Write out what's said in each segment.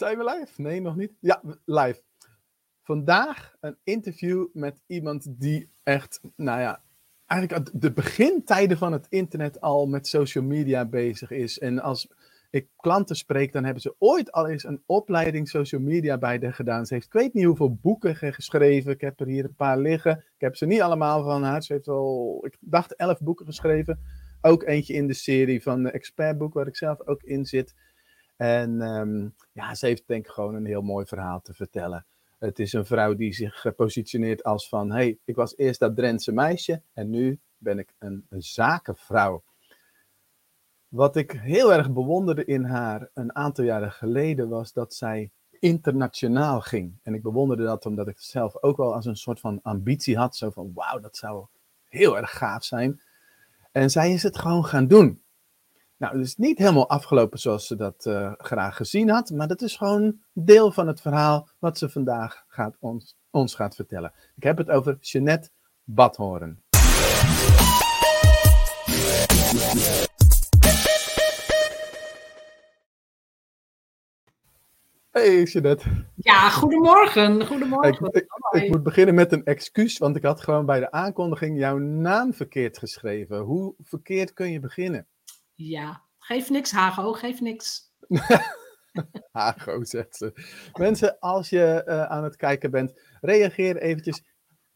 Zijn we live? Nee, nog niet. Ja, live. Vandaag een interview met iemand die echt, nou ja, eigenlijk de begintijden van het internet al met social media bezig is. En als ik klanten spreek, dan hebben ze ooit al eens een opleiding social media bij de gedaan. Ze heeft, ik weet niet hoeveel boeken geschreven. Ik heb er hier een paar liggen. Ik heb ze niet allemaal van haar. Ze heeft al, ik dacht, elf boeken geschreven. Ook eentje in de serie van de expertboek, waar ik zelf ook in zit. En ehm, ja, ze heeft denk ik gewoon een heel mooi verhaal te vertellen. Het is een vrouw die zich positioneert als van, hey, ik was eerst dat Drentse meisje en nu ben ik een, zakenvrouw. Wat ik heel erg bewonderde in haar een aantal jaren geleden was dat zij internationaal ging. En ik bewonderde dat omdat ik zelf ook wel als een soort van ambitie had. Zo van, wauw, dat zou heel erg gaaf zijn. En zij is het gewoon gaan doen. Nou, het is niet helemaal afgelopen zoals ze dat uh, graag gezien had, maar dat is gewoon deel van het verhaal wat ze vandaag gaat ons, ons gaat vertellen. Ik heb het over Jeanette Badhoorn. Hey Jeanette. Ja, goedemorgen. Goedemorgen. Ik, ik, ik, moet beginnen met een excuus, want ik had gewoon bij de aankondiging jouw naam verkeerd geschreven. Hoe verkeerd kun je beginnen? Ja, geef niks, Hago, geef niks. Hago, zegt ze. Mensen, als je uh, aan het kijken bent, reageer eventjes.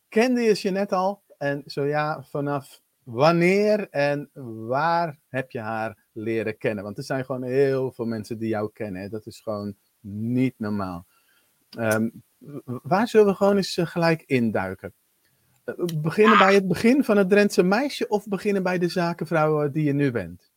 Kende je Jeanette al? En zo ja, vanaf wanneer en waar heb je haar leren kennen? Want er zijn gewoon heel veel mensen die jou kennen. Dat is gewoon niet normaal. Um, waar zullen we gewoon eens uh, gelijk induiken? Uh, beginnen bij het begin van het Drentse meisje of beginnen bij de zakenvrouw die je nu bent?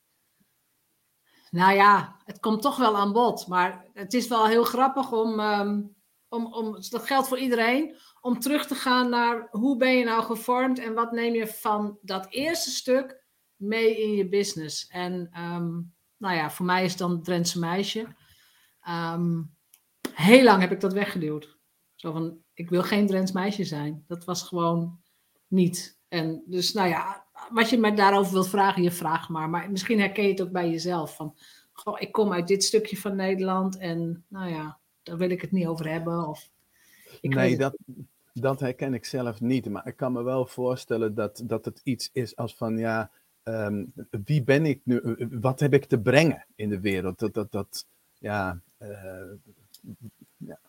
Nou ja, het komt toch wel aan bod. Maar het is wel heel grappig om, um, om, om, dat geldt voor iedereen, om terug te gaan naar hoe ben je nou gevormd en wat neem je van dat eerste stuk mee in je business. En um, nou ja, voor mij is dan Drentse meisje. Um, heel lang heb ik dat weggeduwd. Zo van, ik wil geen Drents meisje zijn. Dat was gewoon niet. En dus, nou ja, wat je mij daarover wilt vragen, je vraagt maar. Maar misschien herken je het ook bij jezelf. Van, goh, ik kom uit dit stukje van Nederland en nou ja, daar wil ik het niet over hebben. Of, ik nee, dat, dat herken ik zelf niet. Maar ik kan me wel voorstellen dat, dat het iets is als van, ja, um, wie ben ik nu? Wat heb ik te brengen in de wereld? Dat, dat, dat ja, uh, ja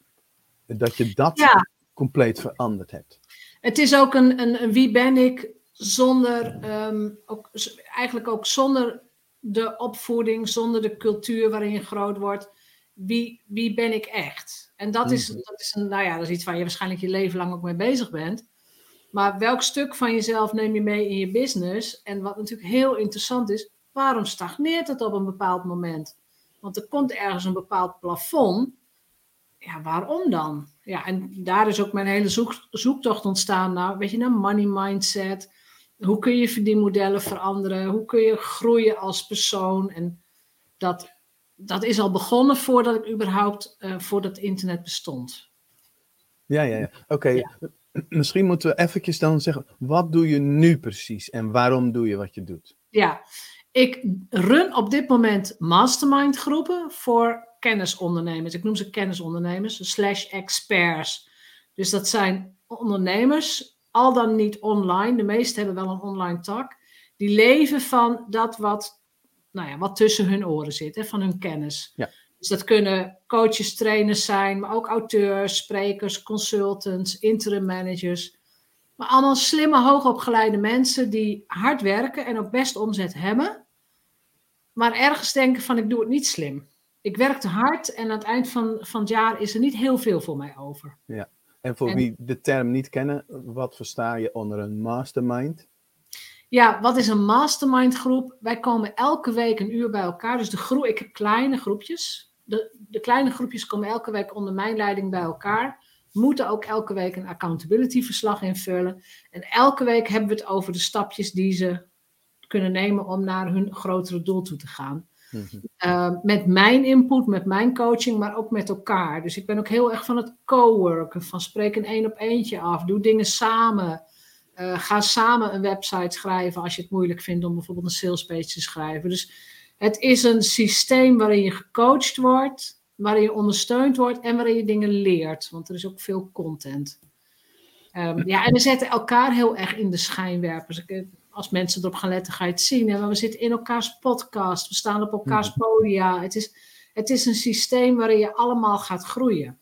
dat je dat ja. compleet veranderd hebt. Het is ook een, een, een wie ben ik zonder, um, ook, eigenlijk ook zonder de opvoeding, zonder de cultuur waarin je groot wordt. Wie, wie ben ik echt? En dat is, mhm. dat is een, nou ja, dat is iets waar je waarschijnlijk je leven lang ook mee bezig bent. Maar welk stuk van jezelf neem je mee in je business? En wat natuurlijk heel interessant is, waarom stagneert het op een bepaald moment? Want er komt ergens een bepaald plafond. Ja, waarom dan? Ja, en daar is ook mijn hele zoek, zoektocht ontstaan naar, weet je, naar money mindset. Hoe kun je verdienmodellen veranderen? Hoe kun je groeien als persoon? En dat, dat is al begonnen voordat ik überhaupt, uh, voordat internet bestond. Ja, ja, ja. Oké. Ja. Misschien moeten we eventjes dan zeggen, wat doe je nu precies en waarom doe je wat je doet? Ja, ik run op dit moment mastermind groepen voor kennisondernemers. Ik noem ze kennisondernemers, slash experts. Dus dat zijn ondernemers al dan niet online. De meesten hebben wel een online tak. Die leven van dat wat, nou ja, wat tussen hun oren zit, hè, van hun kennis. Ja. Dus dat kunnen coaches, trainers zijn, maar ook auteurs, sprekers, consultants, interim managers. Maar allemaal slimme, hoogopgeleide mensen die hard werken en ook best omzet hebben. Maar ergens denken van ik doe het niet slim. Ik werk te hard en aan het eind van, van het jaar is er niet heel veel voor mij over. Ja. En voor wie de term niet kennen, wat versta je onder een mastermind? Ja, wat is een mastermind groep? Wij komen elke week een uur bij elkaar. Dus de groep, ik heb kleine groepjes. De, de kleine groepjes komen elke week onder mijn leiding bij elkaar. Moeten ook elke week een accountability verslag invullen. En elke week hebben we het over de stapjes die ze kunnen nemen om naar hun grotere doel toe te gaan. Uh, met mijn input, met mijn coaching, maar ook met elkaar. Dus ik ben ook heel erg van het co-worken, van spreek een één op eentje af, doe dingen samen. Uh, ga samen een website schrijven als je het moeilijk vindt om bijvoorbeeld een salespage te schrijven. Dus het is een systeem waarin je gecoacht wordt, waarin je ondersteund wordt en waarin je dingen leert. Want er is ook veel content. Ehm, ja, en we zetten elkaar heel erg in de schijnwerpers. Ik, als mensen erop gaan letten, ga je het zien. Hè? Maar we zitten in elkaars podcast, we staan op elkaars Mhm. podia. Het is, het is een systeem waarin je allemaal gaat groeien.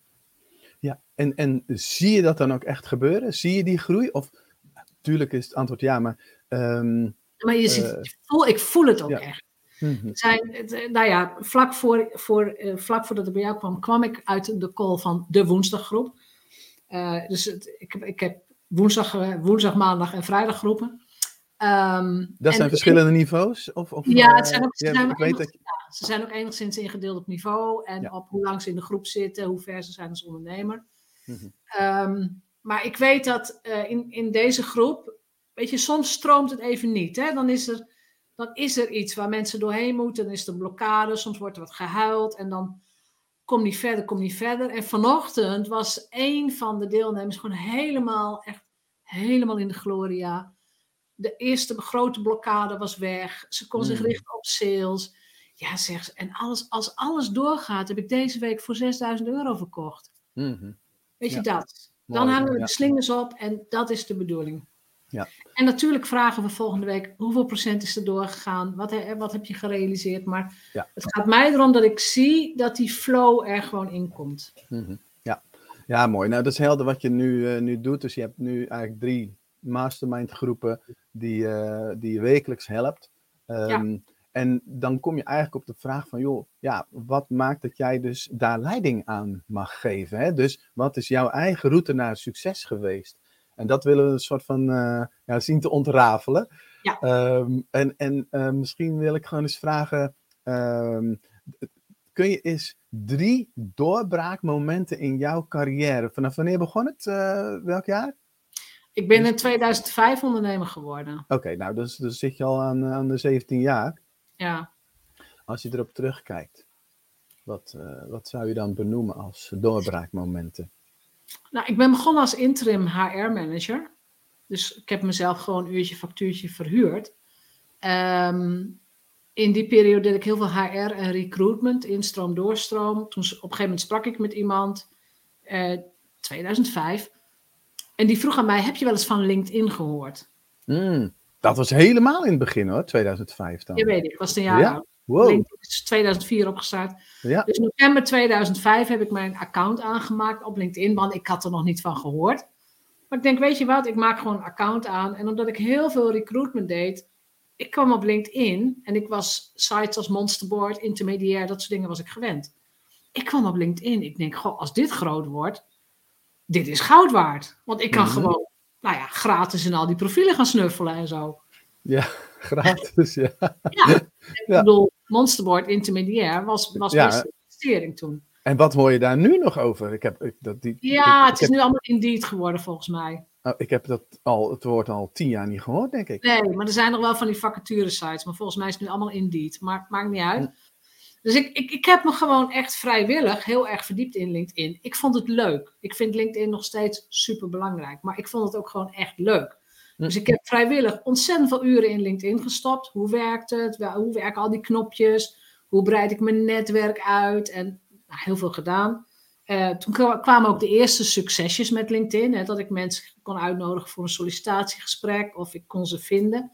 Ja, en, en zie je dat dan ook echt gebeuren? Zie je die groei? Of natuurlijk is het antwoord ja, maar. ehm, Maar je ziet, Eh, ik, voel, ik voel het ook ja. echt. mhm, zijn, eh, nou ja, vlak, voor, voor, eh, vlak voordat ik bij jou kwam, kwam ik uit de call van de woensdaggroep. Dus het, ik, heb, ik heb woensdag, woensdag, maandag en vrijdag groepen. Ehm, dat zijn verschillende niveaus? Of, of, Ja, het eh, zijn ook, ze, ja, zijn ook enigszins, ja, ze zijn ook enigszins ingedeeld op niveau en Ja. op hoe lang ze in de groep zitten, hoe ver ze zijn als ondernemer. Mhm. Ehm, maar ik weet dat eh, in, in deze groep, weet je, soms stroomt het even niet. Hè? Dan, is er, dan is er iets waar mensen doorheen moeten, dan is er een blokkade, soms wordt er wat gehuild en dan kom niet verder, kom niet verder. En vanochtend was een van de deelnemers gewoon helemaal, echt helemaal in de gloria. De eerste grote blokkade was weg. Ze kon zich Hmm. richten op sales. Ja, zegt ze. En alles, als alles doorgaat, heb ik deze week voor 6000 euro verkocht. Mhm. Weet je Ja. dat? Dan Mooi, hangen we ja. de slingers op en dat is de bedoeling. Ja. En natuurlijk vragen we volgende week hoeveel procent is er doorgegaan? Wat, he- wat heb je gerealiseerd? Maar Ja. het gaat mij erom dat ik zie dat die flow er gewoon in komt. Mhm. Ja. ja, mooi. Nou, dat is helder wat je nu, eh, nu doet. Dus je hebt nu eigenlijk drie mastermind groepen die, eh, die je wekelijks helpt. Ehm, En dan kom je eigenlijk op de vraag van, joh, ja, wat maakt dat jij dus daar leiding aan mag geven? Hè? Dus wat is jouw eigen route naar succes geweest? En dat willen we een soort van uh, ja, zien te ontrafelen. Ja. Um, en en uh, misschien wil ik gewoon eens vragen, um, kun je eens drie doorbraakmomenten in jouw carrière, vanaf wanneer begon het? Uh, welk jaar? Ik ben in 2005 ondernemer geworden. Oké, okay, nou dus, dus zit je al aan, aan de 17 jaar. Ja. Als je erop terugkijkt, wat, uh, wat zou je dan benoemen als doorbraakmomenten? Nou, ik ben begonnen als interim HR-manager. Dus ik heb mezelf gewoon een uurtje factuurtje verhuurd. Um, in die periode deed ik heel veel HR en recruitment, instroom, doorstroom. Toen, op een gegeven moment sprak ik met iemand, uh, 2005. En die vroeg aan mij, heb je wel eens van LinkedIn gehoord? Mm, dat was helemaal in het begin hoor, 2005 dan. Ja, weet ik. was een jaar ja? Wow. LinkedIn is 2004 opgestart. Ja. Dus november 2005 heb ik mijn account aangemaakt op LinkedIn, want ik had er nog niet van gehoord. Maar ik denk, weet je wat, ik maak gewoon een account aan. En omdat ik heel veel recruitment deed, ik kwam op LinkedIn en ik was sites als Monsterboard, Intermediair, dat soort dingen was ik gewend. Ik kwam op LinkedIn, ik denk, goh, als dit groot wordt, dit is goud waard. Want ik kan Mhm. gewoon, nou ja, gratis in al die profielen gaan snuffelen en zo. Ja, gratis, ja. Ja, ik Ja. bedoel, Monsterboard Intermediair was, was Ja. best een investering toen. En wat hoor je daar nu nog over? Ik heb, ik, dat, die, Ja, ik, het is heb, nu allemaal Indeed geworden volgens mij. oh, ik heb dat al, het woord al tien jaar niet gehoord, denk ik. Nee, maar er zijn nog wel van die vacature-sites. Maar volgens mij is het nu allemaal Indeed. Maar maakt niet uit. Dus ik, ik, ik heb me gewoon echt vrijwillig heel erg verdiept in LinkedIn. Ik vond het leuk. Ik vind LinkedIn nog steeds super belangrijk. Maar ik vond het ook gewoon echt leuk. Hm. Dus ik heb vrijwillig ontzettend veel uren in LinkedIn gestopt. Hoe werkt het? Hoe werken al die knopjes? Hoe breid ik mijn netwerk uit? En nou, heel veel gedaan. Eh, toen kwa- kwamen ook de eerste succesjes met LinkedIn. Hè, dat ik mensen kon uitnodigen voor een sollicitatiegesprek of ik kon ze vinden.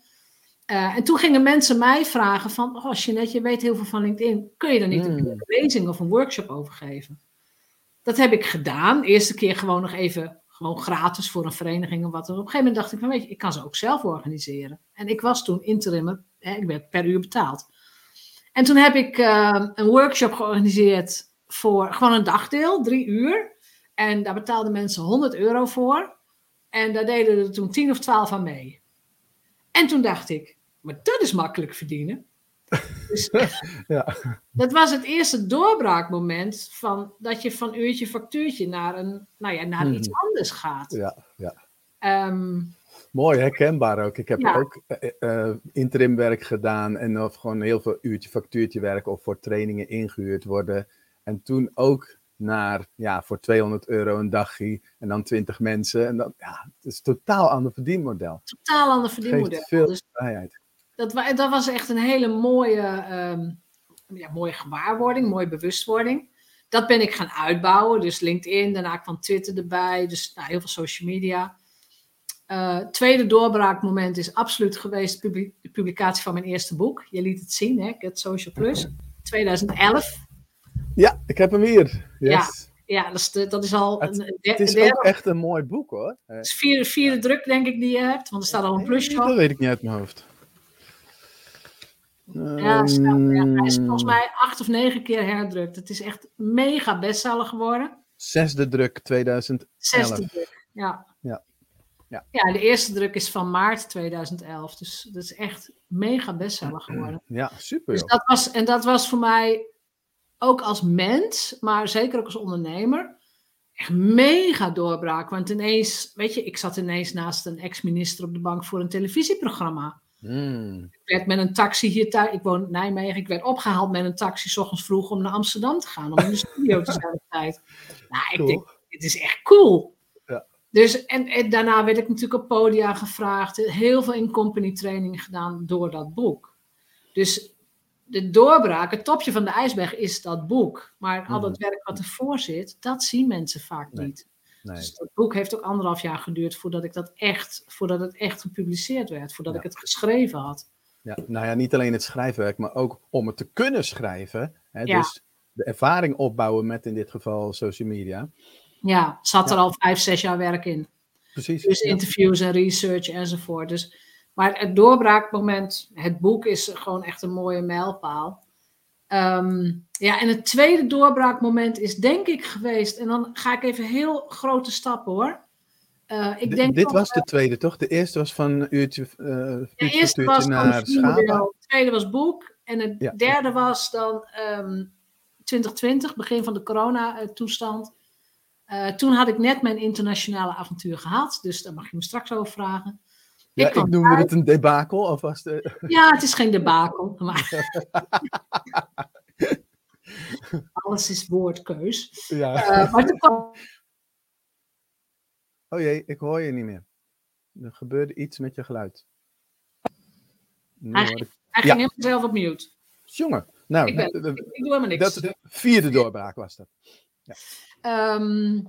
Eh, en toen gingen mensen mij vragen van, oh Jeanette, je weet heel veel van LinkedIn. Kun je er niet Hmm. een lezing of een workshop over geven? Dat heb ik gedaan. De eerste keer gewoon nog even gewoon gratis voor een vereniging of wat. En op een gegeven moment dacht ik, van, weet je, ik kan ze ook zelf organiseren. En ik was toen interimmer, hè, ik werd per uur betaald. En toen heb ik eh, een workshop georganiseerd voor gewoon een dagdeel, drie uur. En daar betaalden mensen 100 euro voor. En daar deden er toen 10 of 12 aan mee. En toen dacht ik, maar dat is makkelijk verdienen. Dus Ja. dat was het eerste doorbraakmoment van dat je van uurtje factuurtje naar, een, nou ja, naar Mhm. iets anders gaat. Ja, ja. Ehm, Mooi, herkenbaar ook. Ik heb Ja. ook eh, eh, interimwerk gedaan en of gewoon heel veel uurtje factuurtje werk of voor trainingen ingehuurd worden. En toen ook naar, ja, voor 200 euro een dagje en dan 20 mensen. En dan, ja, het is totaal ander verdienmodel. totaal ander Geeft verdienmodel. veel Dus vrijheid. Dat, dat was echt een hele mooie, ehm, ja, mooie gewaarwording, mooie bewustwording. dat ben ik gaan uitbouwen. Dus LinkedIn, daarna kwam Twitter erbij. Dus nou, heel veel social media. Uh, tweede doorbraakmoment is absoluut geweest de publicatie van mijn eerste boek. Je liet het zien, hè? Get Social Plus. 2011. Ja, ik heb hem hier. Yes. Ja, dat is, dat is al. Het, een, het is ook echt een mooi boek hoor. Het is vierde, vierde druk, denk ik, die je hebt, want er staat al een plusje op. Dat weet ik niet uit mijn hoofd. Ja, ja, hij is volgens mij acht of negen keer herdrukt. Het is echt mega bestseller geworden. Zesde druk 2011. Zesde druk, ja. Ja. Ja. ja, de eerste druk is van maart 2011. Dus dat is echt mega bestseller geworden. Ja, super. Dus dat was, en dat was voor mij ook als mens, maar zeker ook als ondernemer, echt mega doorbraak. Want ineens, weet je, ik zat ineens naast een ex-minister op de bank voor een televisieprogramma. Hmm. Ik werd met een taxi hier thuis, ik woon in Nijmegen, ik werd opgehaald met een taxi s ochtends vroeg om naar Amsterdam te gaan, om in de studio te zijn op tijd. Nou, ik denk, dit is echt cool. Ja. Dus, en, en, daarna werd ik natuurlijk op podia gevraagd, heel veel in company training gedaan door dat boek. Dus de doorbraak, het topje van de ijsberg is dat boek. Maar al dat werk wat ervoor zit, dat zien mensen vaak niet. Nee. Dus dat boek heeft ook anderhalf jaar geduurd voordat ik dat echt, voordat het echt gepubliceerd werd, voordat Ja. ik het geschreven had. Ja, nou ja, niet alleen het schrijfwerk, maar ook om het te kunnen schrijven. Hè, Ja. Dus de ervaring opbouwen met in dit geval social media. Ja, zat er Ja. al vijf, zes jaar werk in. Precies. Dus interviews en research enzovoort. Dus, maar het doorbraakmoment, het boek is gewoon echt een mooie mijlpaal. Ehm, ja, en het tweede doorbraakmoment is denk ik geweest, en dan ga ik even heel grote stappen hoor. Eh, ik denk dit was de tweede, toch? De eerste was van een uurtje, eh de uurtje, eerste uurtje was naar het tweede was boek en het Ja. derde was dan ehm 2020, begin van de corona-toestand. Eh, toen had ik net mijn internationale avontuur gehad, dus daar mag je me straks over vragen. Ja, kwam ik noemde het een debakel, of was het... Ja, het is geen debakel. Maar... Alles is woordkeus. ja. Eh, maar toen kwam Oh jee, ik hoor je niet meer. Er gebeurde iets met je geluid. Nu Hij hoor ik... hij Ja. ging helemaal zelf op mute. Jongen, nou, Ik, ben, ik, ik doe helemaal niks. dat, de vierde doorbraak was dat. Ehm,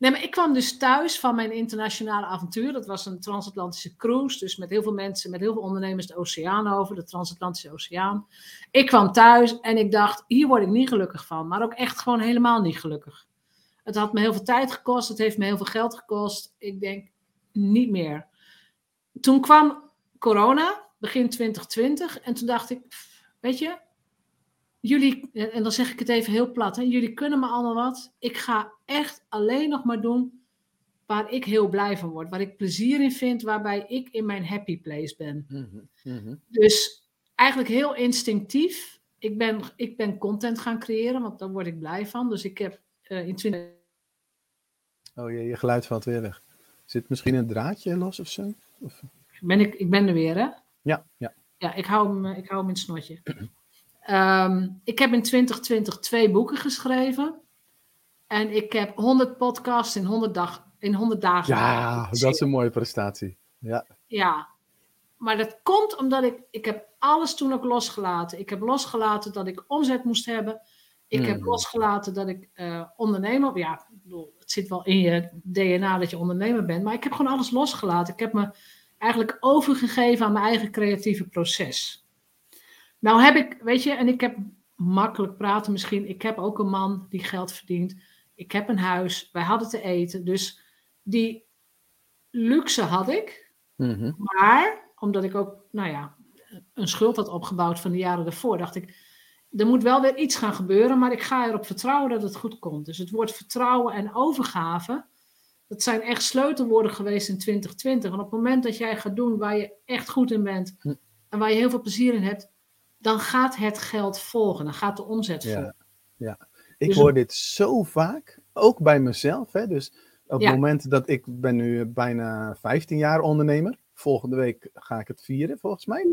nee, maar ik kwam dus thuis van mijn internationale avontuur. Dat was een transatlantische cruise. Dus met heel veel mensen, met heel veel ondernemers de oceaan over. De transatlantische oceaan. Ik kwam thuis en ik dacht, hier word ik niet gelukkig van. Maar ook echt gewoon helemaal niet gelukkig. Het had me heel veel tijd gekost. Het heeft me heel veel geld gekost. Ik denk, niet meer. Toen kwam corona, begin 2020. En toen dacht ik, weet je, jullie, en dan zeg ik het even heel plat, hè, jullie kunnen me allemaal wat. Ik ga echt alleen nog maar doen waar ik heel blij van word, waar ik plezier in vind, waarbij ik in mijn happy place ben. Mhm, mhm. Dus eigenlijk heel instinctief. Ik ben, ik ben content gaan creëren, want daar word ik blij van. Dus ik heb eh, in 20. Oh jee, je geluid valt weer weg. Zit misschien een draadje los of zo? Of... Ben ik, ik ben er weer, hè? Ja, ja. Ja, ik hou hem, eh, ik hou hem in het snotje. Ehm, ik heb in 2020 twee boeken geschreven. En ik heb 100 podcasts in 100, dag, in 100 dagen. ja, dat is een mooie prestatie. Ja, Ja, maar dat komt omdat ik, ik heb alles toen ook losgelaten. Ik heb losgelaten dat ik omzet moest hebben. Ik heb Mhm. losgelaten dat ik eh, ondernemer, ja, ik bedoel, het zit wel in je DNA dat je ondernemer bent, maar ik heb gewoon alles losgelaten. Ik heb me eigenlijk overgegeven aan mijn eigen creatieve proces. Nou heb ik, weet je, en ik heb makkelijk praten misschien, ik heb ook een man die geld verdient. Ik heb een huis, wij hadden te eten, dus die luxe had ik. Mhm. Maar omdat ik ook, nou ja, een schuld had opgebouwd van de jaren daarvoor, dacht ik, er moet wel weer iets gaan gebeuren, maar ik ga erop vertrouwen dat het goed komt. Dus het woord vertrouwen en overgave, dat zijn echt sleutelwoorden geweest in 2020. Want op het moment dat jij gaat doen waar je echt goed in bent Hm. en waar je heel veel plezier in hebt, dan gaat het geld volgen, dan gaat de omzet Ja. volgen. Ik Dus- hoor dit zo vaak, ook bij mezelf. Hè? Dus op Ja. het moment dat ik ben nu bijna 15 jaar ondernemer. Volgende week ga ik het vieren, volgens mij.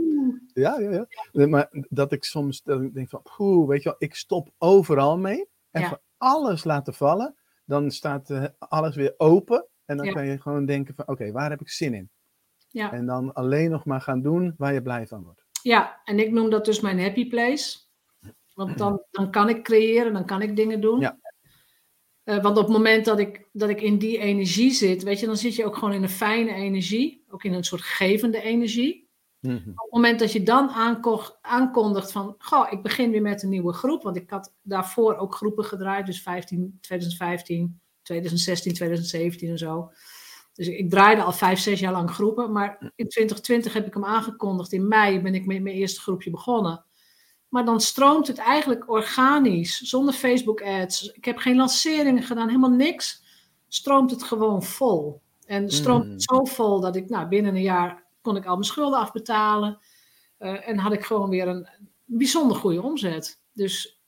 Ja, ja, ja. Maar dat ik soms dat ik denk van, poeh, weet je wel, ik stop overal mee. En Ja. alles laten vallen. Dan staat eh, alles weer open. En dan Ja. kan je gewoon denken van, oké, waar heb ik zin in? Ja. En dan alleen nog maar gaan doen waar je blij van wordt. Ja, en ik noem dat dus mijn happy place. Want dan, dan kan ik creëren, dan kan ik dingen doen. Ja. Eh, want op het moment dat ik, dat ik in die energie zit, weet je, dan zit je ook gewoon in een fijne energie. Ook in een soort gevende energie. Mhm. Op het moment dat je dan aanko- aankondigt van, goh, ik begin weer met een nieuwe groep. Want ik had daarvoor ook groepen gedraaid, dus 15, 2015, 2016, 2017 en zo. Dus ik draaide al vijf, zes jaar lang groepen. Maar in 2020 heb ik hem aangekondigd. In mei ben ik met mijn eerste groepje begonnen. Maar dan stroomt het eigenlijk organisch, zonder Facebook ads. Ik heb geen lanceringen gedaan, helemaal niks. Stroomt het gewoon vol. En stroomt Mm. het zo vol dat ik nou, binnen een jaar kon ik al mijn schulden afbetalen. Eh, en had ik gewoon weer een bijzonder goede omzet. Dus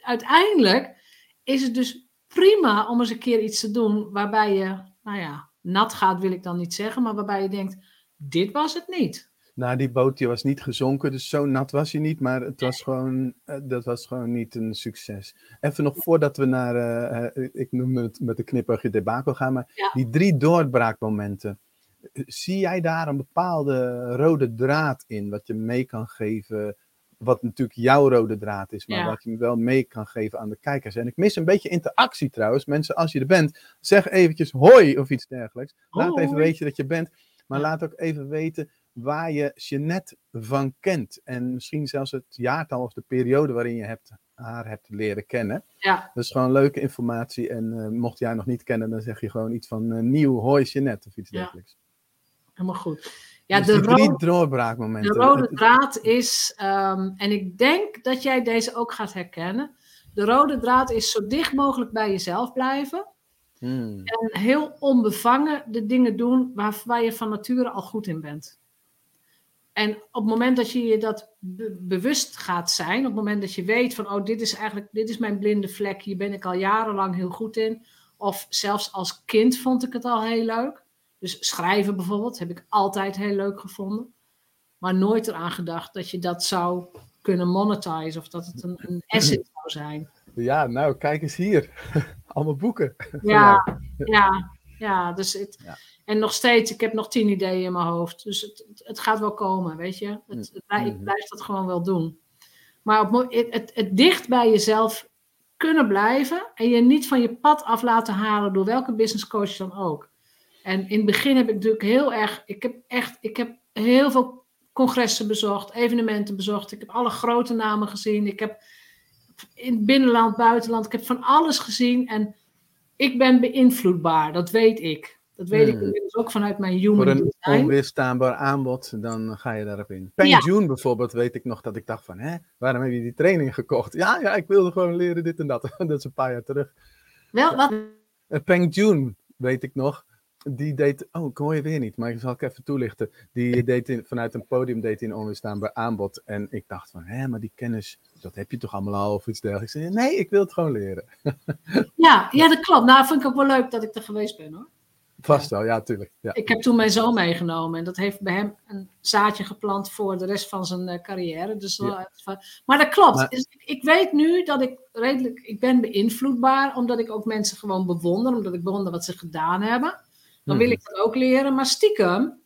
uiteindelijk is het dus prima om eens een keer iets te doen waarbij je, nou ja, nat gaat wil ik dan niet zeggen, maar waarbij je denkt, dit was het niet. Nou, die boot die was niet gezonken, dus zo nat was hij niet, maar het was gewoon, eh, dat was gewoon niet een succes. Even nog voordat we naar, eh, eh, ik noem het met de knipoogje debakel gaan, maar Ja. die drie doorbraakmomenten, zie jij daar een bepaalde rode draad in, wat je mee kan geven, wat natuurlijk jouw rode draad is, maar Ja. wat je wel mee kan geven aan de kijkers. En ik mis een beetje interactie trouwens. Mensen, als je er bent, zeg eventjes hoi of iets dergelijks. Laat even weten dat je bent, maar laat ook even weten waar je Jeanette van kent. En misschien zelfs het jaartal of de periode waarin je hebt, haar hebt leren kennen. Ja, Dat is gewoon leuke informatie. En eh, mocht jij haar nog niet kennen, dan zeg je gewoon iets van eh, nieuw hoi Jeanette of iets Ja. dergelijks. helemaal goed. Ja, Dus de, drie doorbraakmomenten. de rode draad is, ehm, en ik denk dat jij deze ook gaat herkennen. De rode draad is zo dicht mogelijk bij jezelf blijven. Hmm. En heel onbevangen de dingen doen waar, waar je van nature al goed in bent. En op het moment dat je je dat be- bewust gaat zijn, op het moment dat je weet van, oh, dit is eigenlijk, dit is mijn blinde vlek, hier ben ik al jarenlang heel goed in. Of zelfs als kind vond ik het al heel leuk. Dus schrijven bijvoorbeeld, heb ik altijd heel leuk gevonden. Maar nooit eraan gedacht dat je dat zou kunnen monetizen of dat het een, een asset zou zijn. Ja, nou, kijk eens hier. Allemaal boeken. Ja, ja, ja. Dus het, Ja. En nog steeds, ik heb nog tien ideeën in mijn hoofd. Dus het, het, gaat wel komen, weet je. Het, het blij- ik Mhm. blijf dat gewoon wel doen. Maar op, het, het dicht bij jezelf kunnen blijven en je niet van je pad af laten halen door welke business coach dan ook. En in het begin heb ik natuurlijk heel erg, ik heb echt, ik heb heel veel congressen bezocht, evenementen bezocht. Ik heb alle grote namen gezien. Ik heb in het binnenland, buitenland, ik heb van alles gezien. En ik ben beïnvloedbaar, dat weet ik. Dat weet ik Hmm. ook vanuit mijn Voor human een design. onweerstaanbaar aanbod, dan ga je daarop in. Peng Ja. June bijvoorbeeld, weet ik nog dat ik dacht van, hè, waarom heb je die training gekocht? Ja, ja, ik wilde gewoon leren dit en dat. dat is een paar jaar terug. Wel, wat, Eh, Peng June, weet ik nog, die deed, oh, ik hoor je weer niet, maar ik zal ik even toelichten. Die deed in, vanuit een podium deed hij een onweerstaanbaar aanbod. En ik dacht van, hè, maar die kennis, dat heb je toch allemaal al of iets dergelijks. Ik zei, nee, ik wil het gewoon leren. ja, ja, dat klopt. Nou, vind ik ook wel leuk dat ik er geweest ben hoor. Vast wel, ja, tuurlijk. Ja. Ik heb toen mijn zoon meegenomen en dat heeft bij hem een zaadje geplant voor de rest van zijn eh, carrière. Dus, maar dat klopt. Maar- Dus ik weet nu dat ik redelijk, ik ben beïnvloedbaar, omdat ik ook mensen gewoon bewonder, omdat ik bewonder wat ze gedaan hebben. Dan wil Mhm. ik dat ook leren. Maar stiekem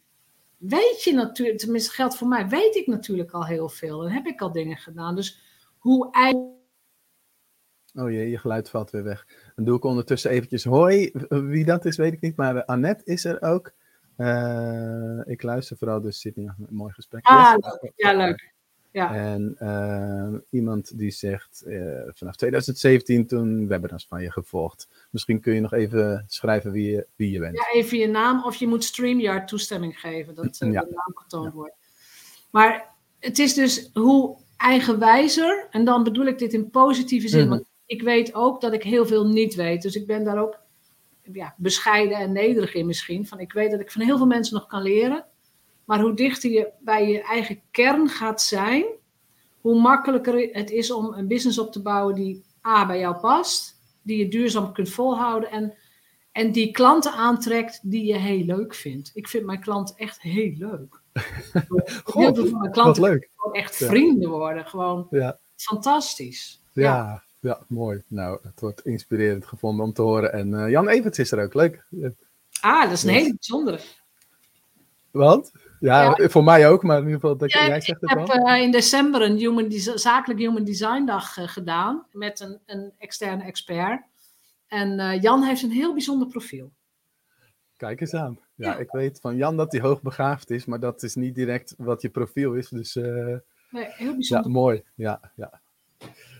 weet je natuurlijk, tenminste geldt voor mij, weet ik natuurlijk al heel veel. En heb ik al dingen gedaan. Dus hoe eigenlijk Oh jee, je geluid valt weer weg. Dan doe ik ondertussen eventjes hoi. Wie dat is, weet ik niet. Maar eh, Annette is er ook. Eh, ik luister vooral, dus hier een mooi gesprek. Ah, Yes. ja, leuk. Ja. En eh, iemand die zegt, eh, vanaf 2017 toen webinars van je gevolgd. Misschien kun je nog even schrijven wie je, wie je bent. Ja, even je naam of je moet StreamYard toestemming geven dat Ja. de naam getoond wordt. Maar het is dus hoe eigenwijzer, en dan bedoel ik dit in positieve zin, Mhm. want ik weet ook dat ik heel veel niet weet. Dus ik ben daar ook ja, bescheiden en nederig in misschien. Van ik weet dat ik van heel veel mensen nog kan leren. Maar hoe dichter je bij je eigen kern gaat zijn, hoe makkelijker het is om een business op te bouwen die A bij jou past, die je duurzaam kunt volhouden en, en die klanten aantrekt die je heel leuk vindt. Ik vind mijn klanten echt heel leuk. heel veel van mijn Wat klanten leuk. gewoon echt Ja. vrienden worden. Gewoon Ja, fantastisch. ja, ja, mooi. Nou, het wordt inspirerend gevonden om te horen. En eh, Jan Everts is er ook. Leuk. Ah, dat is een hele bijzondere. Want? Ja, voor mij ook, maar in ieder geval, dat, Ja, jij zegt het Ik heb eh, in december een human zakelijk Human Design dag eh, gedaan met een, een externe expert. En eh, Jan heeft een heel bijzonder profiel. Kijk eens aan. Ja, Ja. ik weet van Jan dat hij hoogbegaafd is, maar dat is niet direct wat je profiel is. Dus Nee, heel ja, bijzonder. mooi. Ja, ja.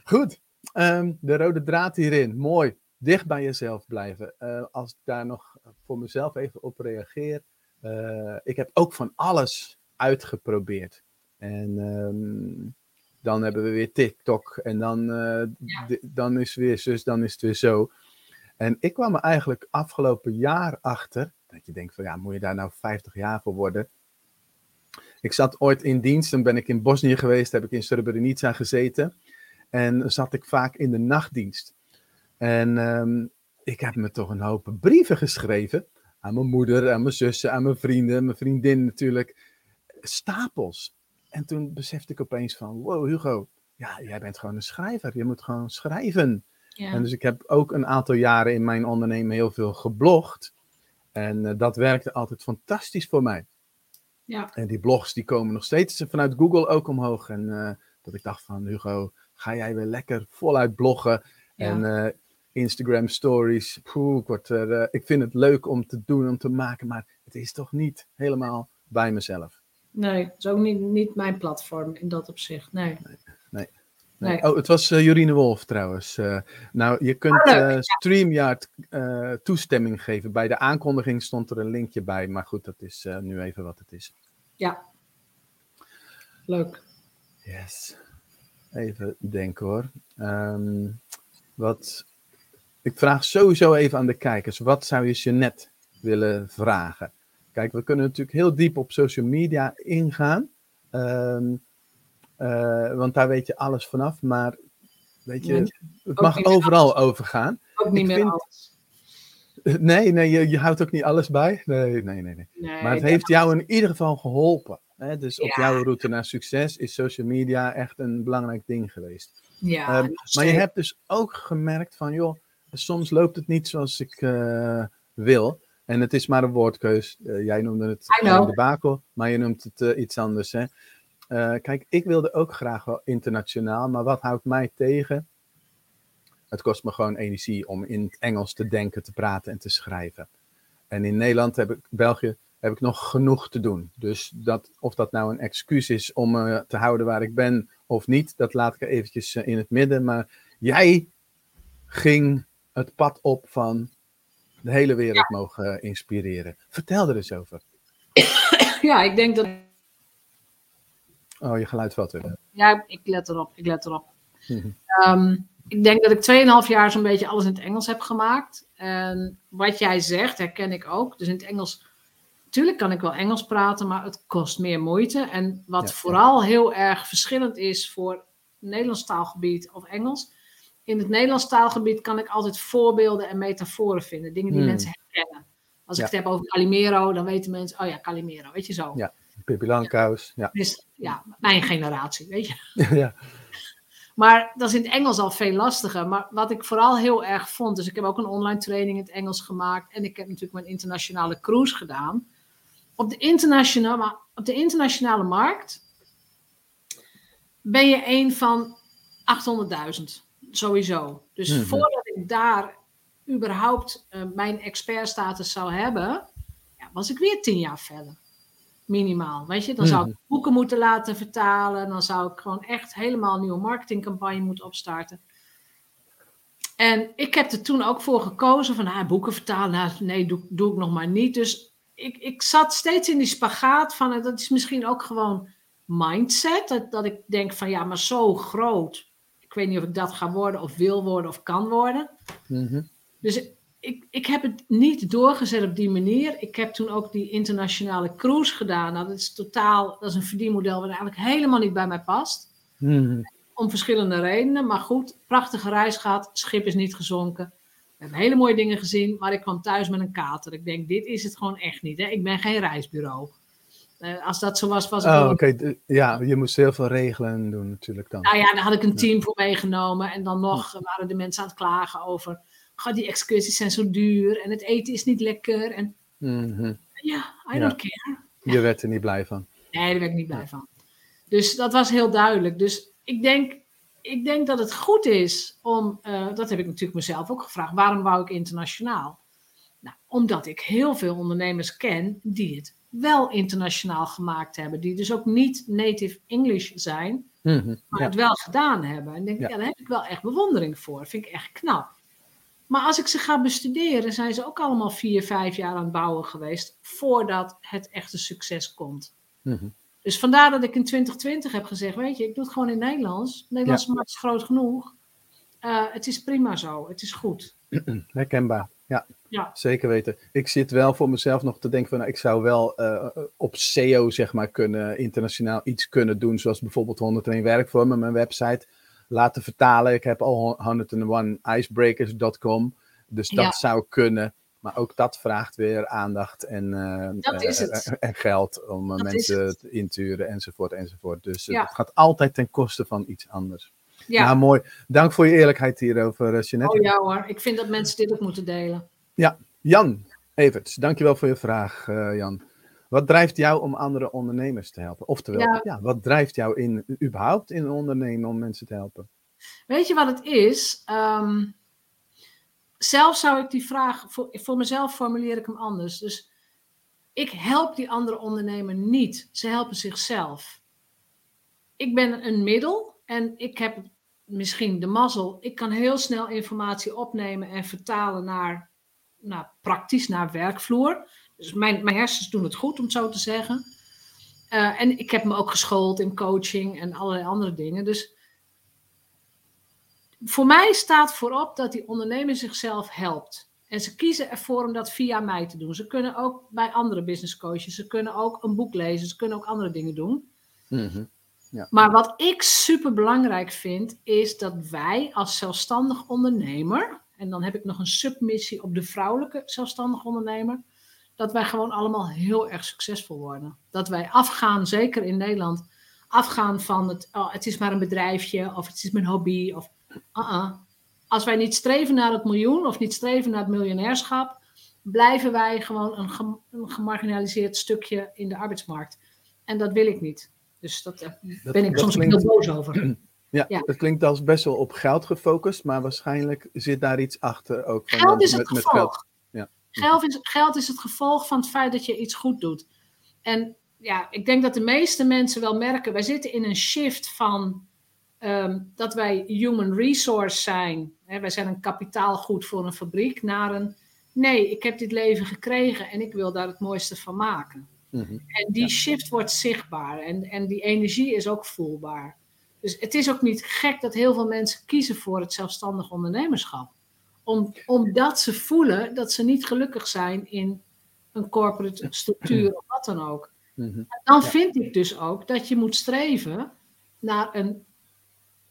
Goed. Ehm, de rode draad hierin. Mooi. Dicht bij jezelf blijven. Als ik daar nog voor mezelf even op reageer. Eh, ik heb ook van alles uitgeprobeerd. En ehm, dan hebben we weer TikTok. En dan, eh, Ja. dan is het weer zus, dan is het weer zo. En ik kwam er eigenlijk afgelopen jaar achter. Dat je denkt van ja, moet je daar nou 50 jaar voor worden? Ik zat ooit in dienst, dan ben ik in Bosnië geweest, heb ik in Srebrenica gezeten. En zat ik vaak in de nachtdienst. En ehm, ik heb me toch een hoop brieven geschreven. Aan mijn moeder, aan mijn zussen, aan mijn vrienden, mijn vriendin natuurlijk. Stapels. En toen besefte ik opeens van, wow Hugo, ja, jij bent gewoon een schrijver. Je moet gewoon schrijven. Ja. En dus ik heb ook een aantal jaren in mijn ondernemen heel veel geblogd. En eh, dat werkte altijd fantastisch voor mij. ja. En die blogs die komen nog steeds vanuit Google ook omhoog. En eh, dat ik dacht van Hugo, ga jij weer lekker voluit bloggen. Ja. En eh, Instagram stories. Poeh, ik, word er, eh, ik vind het leuk om te doen, om te maken. Maar het is toch niet helemaal bij mezelf. Nee, het is ook niet, niet mijn platform in dat opzicht. Nee. Nee. Nee. Oh, het was eh, Jorine Wolf trouwens. Eh, nou, je kunt eh, StreamYard toestemming geven. Bij de aankondiging stond er een linkje bij. Maar goed, dat is nu even wat het is. Ja. Leuk. Yes. Even denken hoor. Ehm, wat, ik vraag sowieso even aan de kijkers. Wat zou je Jeanette willen vragen? Kijk, we kunnen natuurlijk heel diep op social media ingaan. Ehm, eh, want daar weet je alles vanaf. Maar weet je, het mag overal overgaan. Ook niet Ik meer vind- alles. Nee, nee je, je houdt ook niet alles bij. Nee, nee, nee. nee. Nee, Maar het heeft jou in ieder geval geholpen. Hè? Dus op jouw route naar succes is social media echt een belangrijk ding geweest. Ja, Ehm, maar je hebt dus ook gemerkt van, joh, soms loopt het niet zoals ik eh, wil. En het is maar een woordkeus. Eh, jij noemde het I know. een debakel, maar je noemt het eh, iets anders. Hè? Eh, kijk, ik wilde ook graag wel internationaal, maar wat houdt mij tegen? Het kost me gewoon energie om in het Engels te denken, te praten en te schrijven. En in Nederland heb ik, België, heb ik nog genoeg te doen. Dus dat, of dat nou een excuus is om me te houden waar ik ben of niet, dat laat ik eventjes eh, in het midden. Maar jij ging het pad op van de hele wereld mogen eh, inspireren. Vertel er eens over. Ja, ik denk dat. Oh, je geluid valt weer. Ja, ik let erop. Ik let erop. Mhm. Ehm, ik denk dat ik 2,5 jaar zo'n beetje alles in het Engels heb gemaakt. En wat jij zegt, herken ik ook. Dus in het Engels. Natuurlijk kan ik wel Engels praten, maar het kost meer moeite. En wat Ja, vooral heel erg verschillend is voor Nederlands taalgebied of Engels. In het Nederlands taalgebied kan ik altijd voorbeelden en metaforen vinden. Dingen die Hmm. mensen herkennen. Als ik Ja. het heb over Calimero, dan weten mensen, oh ja, Calimero, weet je zo. Ja. Pippi Langkous. Ja. Dus ja, mijn generatie, weet je. ja. Maar dat is in het Engels al veel lastiger. Maar wat ik vooral heel erg vond, dus ik heb ook een online training in het Engels gemaakt. En ik heb natuurlijk mijn internationale cruise gedaan. Op de, internationale, maar op de internationale markt ben je een van 800.000. Sowieso. Dus Mhm. voordat ik daar überhaupt eh, mijn expertstatus zou hebben, ja, was ik weer tien jaar verder. Minimaal. Weet je, dan zou ik boeken moeten laten vertalen. Dan zou ik gewoon echt helemaal een nieuwe marketingcampagne moeten opstarten. En ik heb er toen ook voor gekozen van ah, boeken vertalen. Nou, nee, doe, doe ik nog maar niet. Dus ik, ik zat steeds in die spagaat van eh, dat is misschien ook gewoon mindset. Dat, dat ik denk van ja, maar zo groot. Ik weet niet of ik dat ga worden of wil worden of kan worden. Mhm. Dus ik, ik heb het niet doorgezet op die manier. Ik heb toen ook die internationale cruise gedaan. Nou, dat is totaal, dat is een verdienmodel wat eigenlijk helemaal niet bij mij past. Mhm. Om verschillende redenen. Maar goed, prachtige reis gehad. Schip is niet gezonken. We hebben hele mooie dingen gezien. Maar ik kwam thuis met een kater. Ik denk, dit is het gewoon echt niet. Hè? Ik ben geen reisbureau. Eh, als dat zo was, was ik Oh, oké. Ja, je moest heel veel regelen en doen natuurlijk dan. Nou ja, daar had ik een team voor meegenomen. En dan nog waren de mensen aan het klagen over... "Goh, die excursies zijn zo duur en het eten is niet lekker. En Mhm. ja, I Ja. don't care. Je werd er niet blij van. Nee, daar ben ik niet blij van. Dus dat was heel duidelijk. Dus ik denk, ik denk dat het goed is om, eh, dat heb ik natuurlijk mezelf ook gevraagd, waarom wou ik internationaal? Nou, omdat ik heel veel ondernemers ken die het wel internationaal gemaakt hebben, die dus ook niet native English zijn, Mhm, maar ja. het wel gedaan hebben. En denk ik, Ja. ja, daar heb ik wel echt bewondering voor. vind ik echt knap. Maar als ik ze ga bestuderen, zijn ze ook allemaal vier, vijf jaar aan het bouwen geweest voordat het echte succes komt. Mhm. Dus vandaar dat ik in 2020 heb gezegd, weet je, ik doe het gewoon in Nederlands. Het Nederlandse markt is groot genoeg. Eh, het is prima zo, het is goed. Herkenbaar. Ja, Ja. zeker weten. Ik zit wel voor mezelf nog te denken van, nou, ik zou wel eh, op SEO zeg maar kunnen, internationaal iets kunnen doen, zoals bijvoorbeeld 101 werkvormen, mijn website, laten vertalen. Ik heb al 101icebreakers.com, dus dat Ja. zou kunnen. Maar ook dat vraagt weer aandacht en, eh, eh, en geld om Dat mensen te inturen enzovoort enzovoort. Dus Ja. het gaat altijd ten koste van iets anders. Ja, Nou, mooi. Dank voor je eerlijkheid hierover, eh, Jeanette. oh ja hoor. Ik vind dat mensen dit ook moeten delen. Jan Everts, dankjewel voor je vraag, eh, Jan. Wat drijft jou om andere ondernemers te helpen? Oftewel, ja. Ja. wat drijft jou in, überhaupt in een ondernemen om mensen te helpen? Weet je wat het is? Ehm, zelf zou ik die vraag, voor, voor mezelf formuleer ik hem anders. Dus ik help die andere ondernemer niet. Ze helpen zichzelf. Ik ben een middel en ik heb misschien de mazzel. Ik kan heel snel informatie opnemen en vertalen naar, nou, praktisch naar werkvloer. Dus mijn, mijn hersens doen het goed, om het zo te zeggen. Eh, en ik heb me ook geschoold in coaching en allerlei andere dingen. Dus voor mij staat voorop dat die ondernemer zichzelf helpt. En ze kiezen ervoor om dat via mij te doen. Ze kunnen ook bij andere business coaches, ze kunnen ook een boek lezen, ze kunnen ook andere dingen doen. Maar wat ik super belangrijk vind, is dat wij als zelfstandig ondernemer, en dan heb ik nog een submissie op de vrouwelijke zelfstandig ondernemer, dat wij gewoon allemaal heel erg succesvol worden. Dat wij afgaan, zeker in Nederland, afgaan van het, oh, het is maar een bedrijfje of het is mijn hobby. Of, uh-uh. Als wij niet streven naar het miljoen of niet streven naar het miljonairschap, blijven wij gewoon een gemarginaliseerd stukje in de arbeidsmarkt. En dat wil ik niet. Dus dat, eh, Dat- ben ik dat soms klinkt- heel boos over. Ja, Ja. dat klinkt als best wel op geld gefocust, maar waarschijnlijk zit daar iets achter ook. Van Geld is het met, met gevolg. Ja. Geld, is, geld is het gevolg van het feit dat je iets goed doet. En ja, ik denk dat de meeste mensen wel merken, wij zitten in een shift van ehm, dat wij human resource zijn. Hè, wij zijn een kapitaalgoed voor een fabriek, naar een nee, ik heb dit leven gekregen en ik wil daar het mooiste van maken. Mhm. En die shift wordt zichtbaar en, en die energie is ook voelbaar. Dus het is ook niet gek dat heel veel mensen kiezen voor het zelfstandig ondernemerschap. Om, omdat ze voelen dat ze niet gelukkig zijn in een corporate structuur of wat dan ook. Mhm. En dan Ja. vind ik dus ook dat je moet streven naar een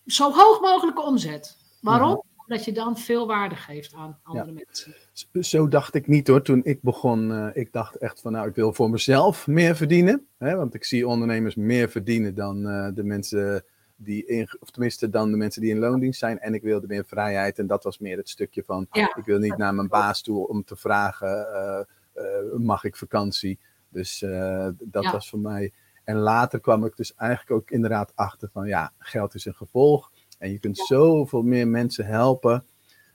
zo hoog mogelijke omzet. Waarom? Mhm. Omdat je dan veel waarde geeft aan andere mensen. Zo dacht ik niet hoor, toen ik begon. eh, ik dacht echt van, nou, ik wil voor mezelf meer verdienen. Hè, want ik zie ondernemers meer verdienen dan eh, de mensen die in, of tenminste dan de mensen die in loondienst zijn. En ik wilde meer vrijheid. En dat was meer het stukje van, Ja. ik wil niet naar mijn baas toe om te vragen, eh, mag ik vakantie? Dus dat Ja. was voor mij. En later kwam ik dus eigenlijk ook inderdaad achter van, ja, geld is een gevolg. En je kunt zoveel meer mensen helpen.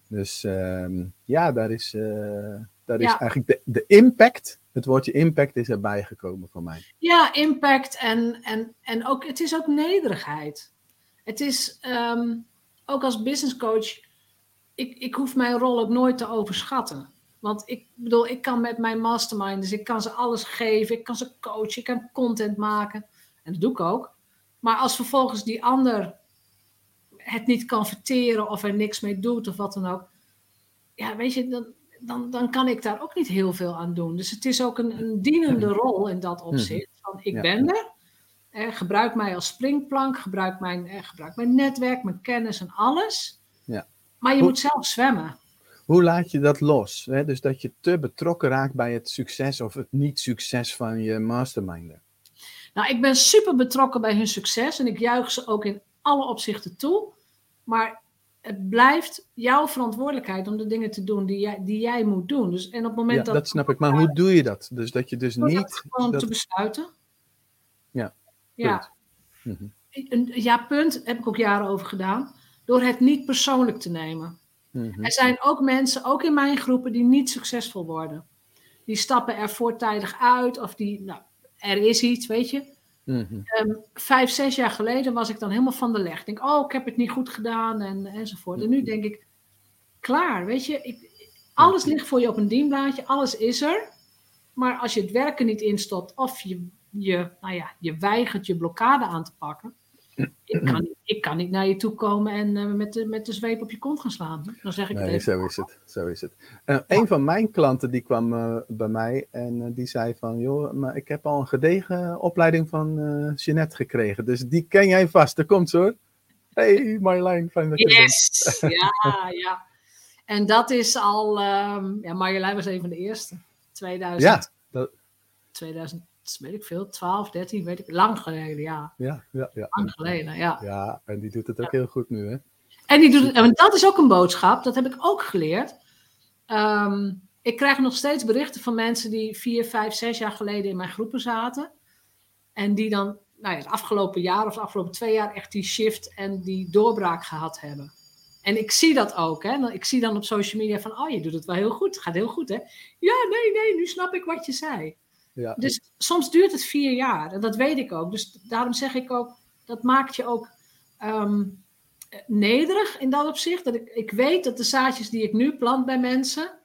Dus ehm, ja, daar is, eh, daar is eigenlijk de, de impact, het woordje impact is erbij gekomen voor mij. Ja, impact en, en, en ook, het is ook nederigheid. Het is ehm, ook als business coach, ik, ik hoef mijn rol ook nooit te overschatten. Want ik bedoel, ik kan met mijn mastermind, dus ik kan ze alles geven, ik kan ze coachen, ik kan content maken. En dat doe ik ook. Maar als vervolgens die ander het niet kan verteren of er niks mee doet of wat dan ook. Ja, weet je, dan, dan, dan kan ik daar ook niet heel veel aan doen. Dus het is ook een, een dienende rol in dat opzicht. Van ik ben er. Eh, gebruik mij als springplank. Gebruik mijn, eh, gebruik mijn netwerk, mijn kennis en alles. Ja. Maar je moet zelf zwemmen. Hoe laat je dat los? Hè? Dus dat je te betrokken raakt bij het succes of het niet-succes van je masterminder. Nou, ik ben super betrokken bij hun succes. En ik juich ze ook in alle opzichten toe. Maar het blijft jouw verantwoordelijkheid om de dingen te doen die jij, die jij moet doen. Dus, en op het moment Ja, dat dat snap ik. Maar hoe doe je dat? Dus dat je dus niet... gewoon dat- te besluiten. Ja, Ja. punt. Mhm. een ja, punt, heb ik ook jaren over gedaan, door het niet persoonlijk te nemen. Mhm. Er zijn ook mensen, ook in mijn groepen, die niet succesvol worden. Die stappen er voortijdig uit of die, nou, er is iets, weet je. Mhm. Ehm, vijf, zes jaar geleden was ik dan helemaal van de leg. Ik denk, oh, ik heb het niet goed gedaan en, enzovoort. En nu denk ik, klaar, weet je. Ik, alles ligt voor je op een dienblaadje, alles is er. Maar als je het werken niet instopt of je, je, nou ja, je weigert je blokkade aan te pakken. Ik kan, niet- ik kan niet naar je toe komen en eh, met, de, met de zweep op je kont gaan slaan. Dan zeg ik Nee, zo is het. Zo is het. Eh, een van mijn klanten die kwam eh, bij mij en die zei van, joh, maar ik heb al een gedegen opleiding van Jeanette gekregen. Dus die ken jij vast. Daar komt ze hoor. Hey Marjolein, fijn dat je er bent. Yes! Ja, ja. En dat is al, ehm, ja, Marjolein was een van de eerste. 2000, Ja, dat, 2000, weet ik veel, 12, 13, weet ik, lang geleden, ja. ja, ja, ja. Lang geleden, ja. Ja, en die doet het ook heel goed nu hè. En die doet het, en dat is ook een boodschap, dat heb ik ook geleerd. Ehm, ik krijg nog steeds berichten van mensen die vier, vijf, zes jaar geleden in mijn groepen zaten. En die dan nou ja, het afgelopen jaar of de afgelopen twee jaar echt die shift en die doorbraak gehad hebben. En ik zie dat ook. Hè? Ik zie dan op social media van, oh je doet het wel heel goed. Het gaat heel goed hè. Ja, nee, nee, nu snap ik wat je zei. Ja, Dus soms duurt het vier jaar. En dat weet ik ook. Dus daarom zeg ik ook, dat maakt je ook ehm, eh, nederig in dat opzicht. Dat ik, ik weet dat de zaadjes die ik nu plant bij mensen,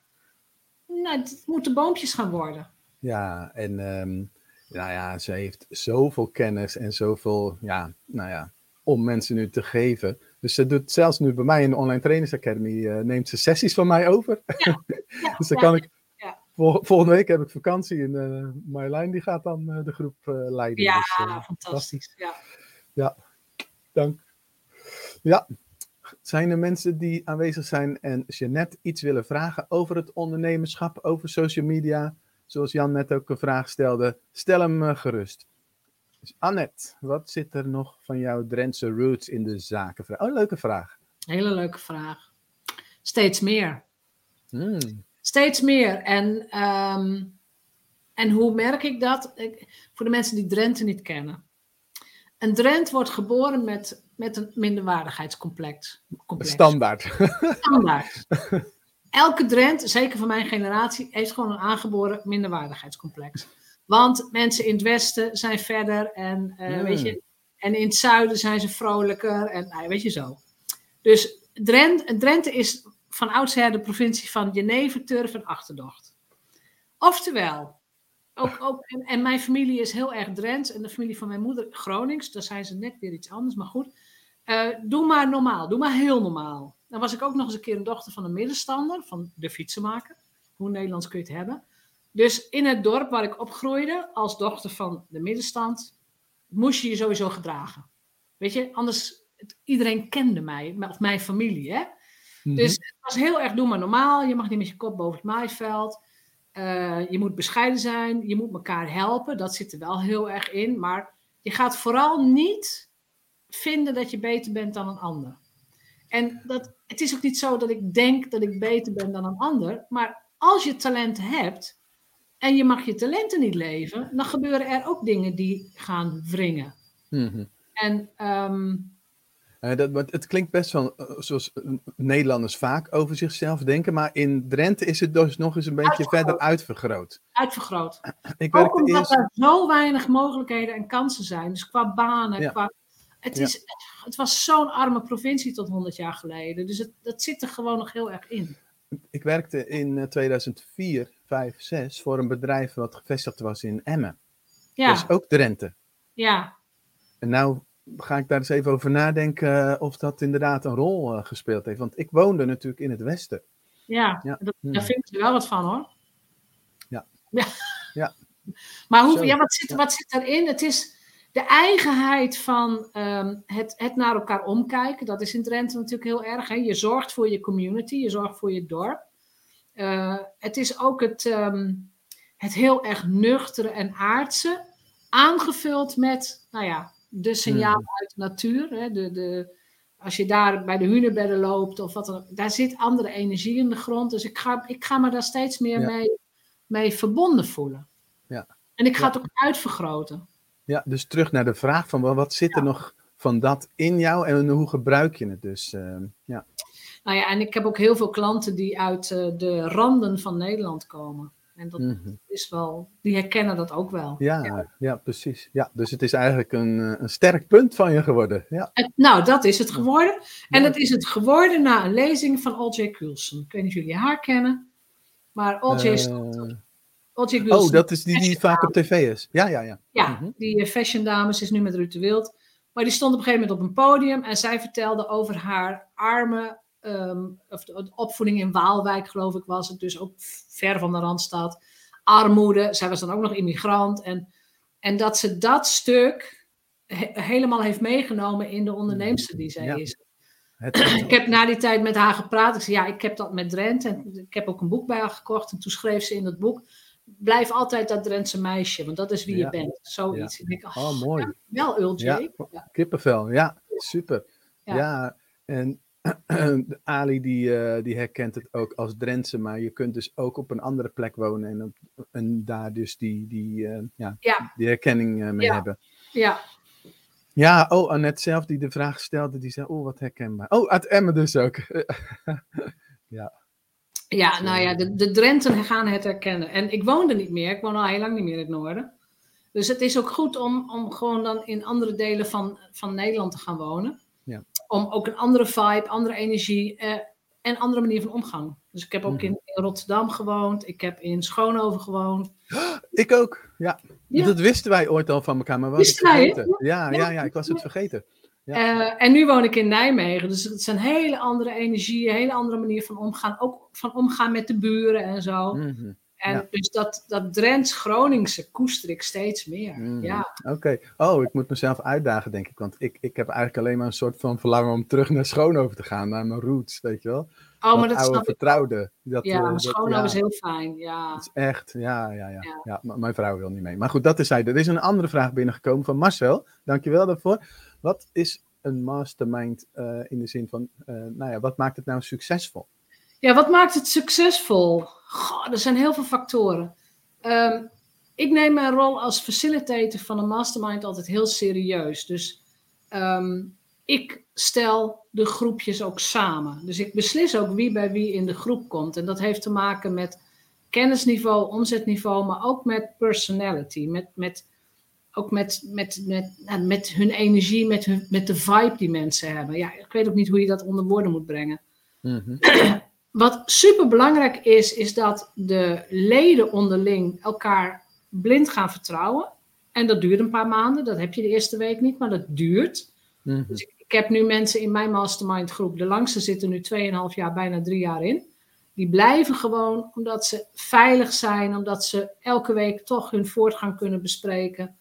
nou, het moeten boompjes gaan worden. ja en ehm, nou ja, ze heeft zoveel kennis en zoveel, ja, nou ja, om mensen nu te geven. Dus ze doet zelfs nu bij mij in de Online Trainers Academy, eh, neemt ze sessies van mij over. Ja, dus dan ja, kan ik, ja. Vol- volgende week heb ik vakantie en eh Marjolein die gaat dan eh, de groep eh, leiden. Ja, Dus, eh, fantastisch. Ja. Dank. Ja, zijn er mensen die aanwezig zijn en Jeannette iets willen vragen over het ondernemerschap, over social media? Zoals Jan net ook een vraag stelde, stel hem gerust. Dus Annette, wat zit er nog van jouw Drentse roots in de zaken? Oh, leuke vraag. Hele leuke vraag. Steeds meer. Hmm, Steeds meer. En, ehm, en hoe merk ik dat? Ik- voor de mensen die Drenthe niet kennen. Een Drent wordt geboren met, met een minderwaardigheidscomplex. Complex. standaard. Standaard. Elke Drent, zeker van mijn generatie, heeft gewoon een aangeboren minderwaardigheidscomplex. Want mensen in het westen zijn verder en, eh, weet je, en in het zuiden zijn ze vrolijker en nou, weet je zo. Dus Drenthe, Drenthe is van oudsher de provincie van Jenever, Turf en Achterdocht. Oftewel, ook, ook, en, mijn familie is heel erg Drents en de familie van mijn moeder Gronings, daar zijn ze net weer iets anders, maar goed. Eh, doe maar normaal, doe maar heel normaal. Dan was ik ook nog eens een keer een dochter van een middenstander, van de fietsenmaker. Hoe Nederlands kun je het hebben? Dus in het dorp waar ik opgroeide, als dochter van de middenstand, moest je je sowieso gedragen. Weet je, anders, iedereen kende mij, of mijn familie, hè. Dus het was heel erg, doe maar normaal. Je mag niet met je kop boven het maaiveld. Eh, je moet bescheiden zijn. Je moet elkaar helpen. Dat zit er wel heel erg in. Maar je gaat vooral niet vinden dat je beter bent dan een ander. En dat, het is ook niet zo dat ik denk dat ik beter ben dan een ander. Maar als je talent hebt en je mag je talenten niet leven, dan gebeuren er ook dingen die gaan wringen. Mhm. En ehm, Eh, dat, want het klinkt best wel eh, zoals eh, Nederlanders vaak over zichzelf denken, maar in Drenthe is het dus nog eens een beetje Uitvergroot. verder uitvergroot. uitvergroot. Ik Ook omdat eerst. er zo weinig mogelijkheden en kansen zijn. Dus qua banen, Ja. qua... Het, Ja. is, het was zo'n arme provincie tot 100 jaar geleden. Dus het, dat zit er gewoon nog heel erg in. Ik werkte in eh, 2004, 5, 6 voor een bedrijf wat gevestigd was in Emmen. Ja, Dus ook Drenthe. ja, En nou ga ik daar eens even over nadenken eh, of dat inderdaad een rol eh, gespeeld heeft. Want ik woonde natuurlijk in het westen. ja. Ja. Dat, Hmm. Daar vind ik er wel wat van hoor. Ja. ja. Ja. Maar hoe, Zo. ja, wat, zit, wat zit erin? Het is de eigenheid van ehm, het, het naar elkaar omkijken. Dat is in Drenthe natuurlijk heel erg. Hè? Je zorgt voor je community, je zorgt voor je dorp. Eh, het is ook het, ehm, het heel erg nuchtere en aardse. Aangevuld met, nou ja, de signalen uit de natuur. Hè? De, de, als je daar bij de hunebedden loopt of wat dan daar zit andere energie in de grond. Dus ik ga, ik ga me daar steeds meer Ja. mee, mee verbonden voelen. Ja. En ik ga het ook uitvergroten. Ja, dus terug naar de vraag van wat zit er nog van dat in jou en hoe gebruik je het dus? Ehm, ja. Nou ja, en ik heb ook heel veel klanten die uit eh, de randen van Nederland komen. En dat Mhm. is wel, die herkennen dat ook wel. Ja, ja. precies. Ja, dus het is eigenlijk een, eh, een sterk punt van je geworden. Ja. En, nou, dat is het geworden. En dat is het geworden na een lezing van O.J. Coulson. Ik weet niet of jullie haar kennen, maar O.J. Eh. O.J. Coulson. oh, dat is die die vaak op tv is. Ja, ja, ja. Ja, Mhm. die eh, fashion dames is nu met Ruud de Wild. Maar die stond op een gegeven moment op een podium en zij vertelde over haar arme, ehm, of de, de opvoeding in Waalwijk geloof ik was het, dus ook ver van de Randstad. Armoede, zij was dan ook nog immigrant. En, en dat ze dat stuk he- helemaal heeft meegenomen in de onderneemster die zij Ja. is. Het, Ik heb na die tijd met haar gepraat. Ik zei, ja, ik heb dat met Drenthe. En ik heb ook een boek bij haar gekocht. En toen schreef ze in dat boek, blijf altijd dat Drentse meisje. Want dat is wie Ja. je bent. Zoiets. Ik oh, oh, mooi. wel Ultje. Ja. Ja. Kippenvel, ja, super. Ja, en Ali die, eh, die herkent het ook als Drentse, maar je kunt dus ook op een andere plek wonen en, op- en daar dus die, die, eh, ja, Ja. die herkenning eh, mee Ja. hebben. ja. Ja, oh, Annette zelf die de vraag stelde, die zei, oh, wat herkenbaar. Oh, uit Emmen dus ook. Ja, nou ja, de, de Drenten gaan het herkennen. En ik woon er niet meer. Ik woon al heel lang niet meer in het noorden. Dus het is ook goed om, om gewoon dan in andere delen van, van Nederland te gaan wonen. Om ook een andere vibe, andere energie eh, en andere manier van omgang. Dus ik heb ook Mhm. in, in Rotterdam gewoond. Ik heb in Schoonhoven gewoond. Ik ook, ja. Ja. Dat wisten wij ooit al van elkaar, maar we Wisten wij. Ja, Ja. ja, ja, ik was het vergeten. Ja. Eh, en nu woon ik in Nijmegen. Dus het is een hele andere energie, een hele andere manier van omgaan. Ook van omgaan met de buren en zo. Mhm. En Ja. dus dat, dat Drents-Groningse koester ik steeds meer. Mhm. Ja, Oké. Oh, ik moet mezelf uitdagen, denk ik. Want ik, ik heb eigenlijk alleen maar een soort van verlangen om terug naar Schoonhoven te gaan, naar mijn roots, weet je wel. oh, maar dat dat oude snap ik. vertrouwde. Dat, Ja, dat- Schoonhoven ja, is heel fijn. Ja. dat is echt, ja, ja, ja. Ja. mijn vrouw wil niet mee. Maar goed, dat is zij. Er is een andere vraag binnengekomen van Marcel. Dankjewel daarvoor. Wat is een mastermind eh, in de zin van, eh, nou ja, wat maakt het nou succesvol? Ja, wat maakt het succesvol? Goh, er zijn heel veel factoren. Ehm, ik neem mijn rol als facilitator van een mastermind altijd heel serieus. Dus ehm, ik stel de groepjes ook samen. Dus ik beslis ook wie bij wie in de groep komt. En dat heeft te maken met kennisniveau, omzetniveau, maar ook met personality. Met, met, ook met, met, met, nou, met hun energie, met, hun, met de vibe die mensen hebben. Ja, ik weet ook niet hoe je dat onder woorden moet brengen. Mhm. Wat super belangrijk is, is dat de leden onderling elkaar blind gaan vertrouwen. En dat duurt een paar maanden. Dat heb je de eerste week niet, maar dat duurt. Mhm. Dus ik, heb nu mensen in mijn mastermind groep. De langste zitten nu 2,5 jaar, bijna drie jaar in. Die blijven gewoon omdat ze veilig zijn, omdat ze elke week toch hun voortgang kunnen bespreken.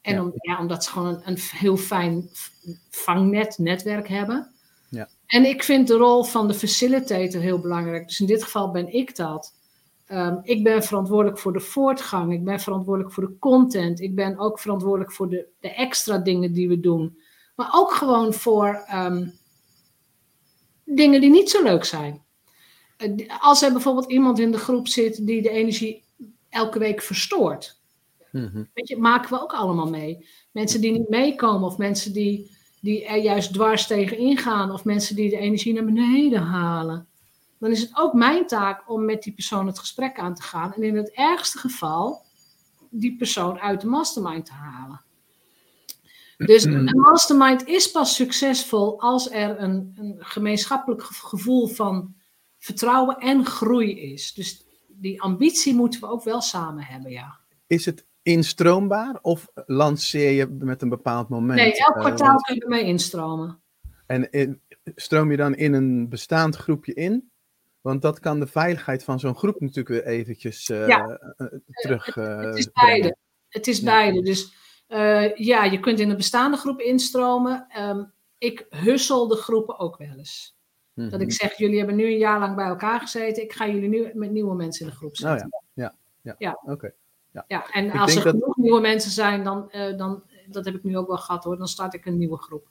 En Ja. Om, ja, omdat ze gewoon een, een heel fijn vangnet, netwerk hebben. En ik vind de rol van de facilitator heel belangrijk. Dus in dit geval ben ik dat. Ehm, ik ben verantwoordelijk voor de voortgang. Ik ben verantwoordelijk voor de content. Ik ben ook verantwoordelijk voor de, de extra dingen die we doen. Maar ook gewoon voor ehm, dingen die niet zo leuk zijn. Eh, Als er bijvoorbeeld iemand in de groep zit die de energie elke week verstoort. Mhm. Weet je, maken we ook allemaal mee. Mensen die niet meekomen of mensen die, die er juist dwars tegen ingaan of mensen die de energie naar beneden halen. Dan is het ook mijn taak om met die persoon het gesprek aan te gaan en in het ergste geval die persoon uit de mastermind te halen. Dus een mastermind is pas succesvol als er een, een gemeenschappelijk ge- gevoel van vertrouwen en groei is. Dus die ambitie moeten we ook wel samen hebben, ja. Is het instroombaar of lanceer je met een bepaald moment? Nee, elk Eh, kwartaal kun je mee instromen. En in- stroom je dan in een bestaand groepje in? Want dat kan de veiligheid van zo'n groep natuurlijk weer eventjes eh, Ja. eh, terug Het eh, is beide. Het is Ja. beide. Dus eh, ja, je kunt in een bestaande groep instromen. Ehm, ik hussel de groepen ook wel eens. Mhm. Dat ik zeg, jullie hebben nu een jaar lang bij elkaar gezeten. Ik ga jullie nu met nieuwe mensen in de groep Oh zetten. ja, ja, ja. Ja. Oké. Ja, en Ik als er dat- genoeg nieuwe mensen zijn, dan, eh, dan, dat heb ik nu ook wel gehad hoor, dan start ik een nieuwe groep.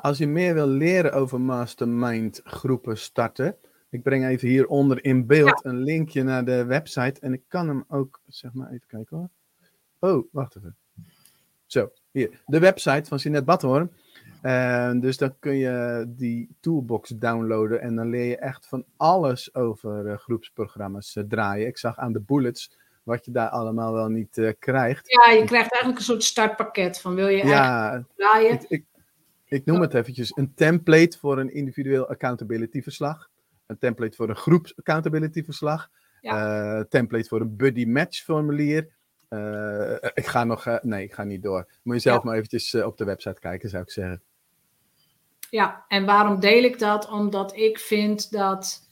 Als je meer wil leren over mastermind groepen starten, ik breng even hieronder in beeld een linkje naar de website en ik kan hem ook, zeg maar, even kijken hoor. Oh, wacht even. Zo, hier. De website van Jeanette Badhoorn. En dus dan kun je die toolbox downloaden en dan leer je echt van alles over uh, groepsprogramma's uh, draaien. Ik zag aan de bullets wat je daar allemaal wel niet uh, krijgt. Ja, je krijgt eigenlijk een soort startpakket van wil je ja, draaien. Ik, ik, ik noem het eventjes een template voor een individueel accountability verslag. Een template voor een groeps accountability verslag. Ja. template voor een buddy match formulier. ik ga nog, nee, ik ga niet door. Moet je zelf ja. maar eventjes op de website kijken, zou ik zeggen. Ja, en waarom deel ik dat? Omdat ik vind dat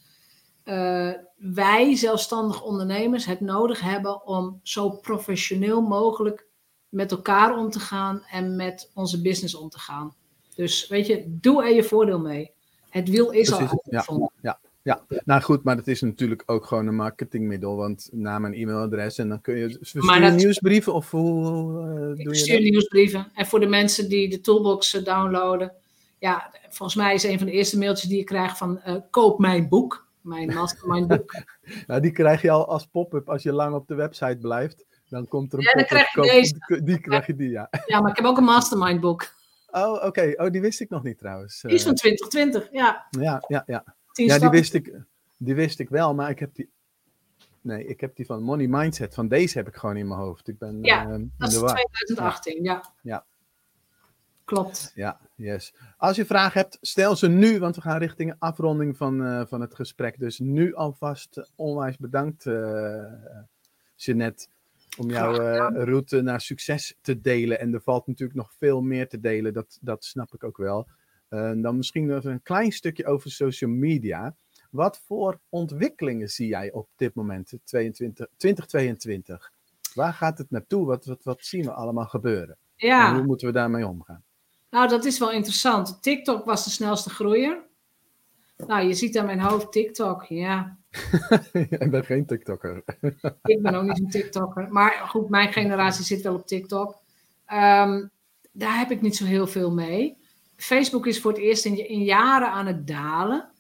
uh, wij, zelfstandig ondernemers, het nodig hebben om zo professioneel mogelijk met elkaar om te gaan en met onze business om te gaan. Dus weet je, doe er je voordeel mee. Het wiel is Precies, al uitgevonden. Ja, ja, ja, nou goed, maar het is natuurlijk ook gewoon een marketingmiddel, want naam en e-mailadres en dan kun je sturen dat... nieuwsbrieven of hoe uh, doe ik je stuur dat? nieuwsbrieven. En voor de mensen die de toolbox downloaden, ja, volgens mij is een van de eerste mailtjes die je krijgt van uh, koop mijn boek, mijn mastermind boek. nou, die krijg je al als pop-up als je lang op de website blijft. Dan komt er een ja, dan krijg je deze. Die krijg je die, ja. Ja, maar ik heb ook een mastermind boek. Oh, oké. Okay. Oh, die wist ik nog niet trouwens. Die is van 2020, ja. Ja, ja, ja. Ja, die wist, ik, die wist ik wel, maar ik heb die... Nee, ik heb die van Money Mindset. Van deze heb ik gewoon in mijn hoofd. Ik ben ja, uh, dat is 2018, ja. Ja, Klopt. Ja, yes. Als je vragen hebt, stel ze nu, want we gaan richting afronding van, uh, van het gesprek. Dus nu alvast onwijs bedankt, uh, Jeanette, om jouw uh, route naar succes te delen. En er valt natuurlijk nog veel meer te delen, dat, dat snap ik ook wel. dan misschien nog een klein stukje over social media. Wat voor ontwikkelingen zie jij op dit moment, 22, 2022? Waar gaat het naartoe? Wat, wat, wat zien we allemaal gebeuren? Ja. En hoe moeten we daarmee omgaan? Nou, dat is wel interessant. TikTok was de snelste groeier. Nou, je ziet aan mijn hoofd TikTok, ja. Ik ben geen TikToker. ik ben ook niet een TikToker. Maar goed, mijn generatie zit wel op TikTok. Um, daar heb ik niet zo heel veel mee. Facebook is voor het eerst in, in jaren aan het dalen.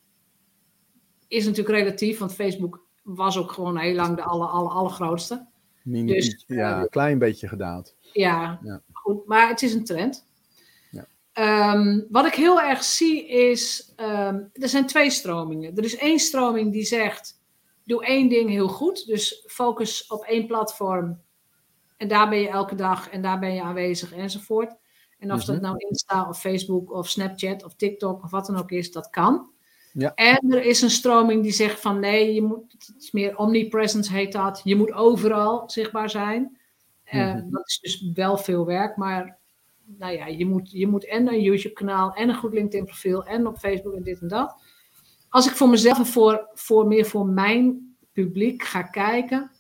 Is natuurlijk relatief, want Facebook was ook gewoon heel lang de aller, aller, allergrootste. Mini, dus, ja, een uh, klein beetje gedaald. Ja, ja, goed. Maar het is een trend. Um, wat ik heel erg zie is, um, er zijn twee stromingen. Er is één stroming die zegt, doe één ding heel goed. Dus focus op één platform en daar ben je elke dag en daar ben je aanwezig enzovoort. En of dat nou Insta of Facebook of Snapchat of TikTok of wat dan ook is, dat kan. Ja. En er is een stroming die zegt van nee, je moet, het is meer omnipresence heet dat. Je moet overal zichtbaar zijn. Mm -hmm. uh, dat is dus wel veel werk, maar nou ja, je moet, je moet en een YouTube-kanaal en een goed LinkedIn-profiel en op Facebook en dit en dat. Als ik voor mezelf en voor, voor meer voor mijn publiek ga kijken,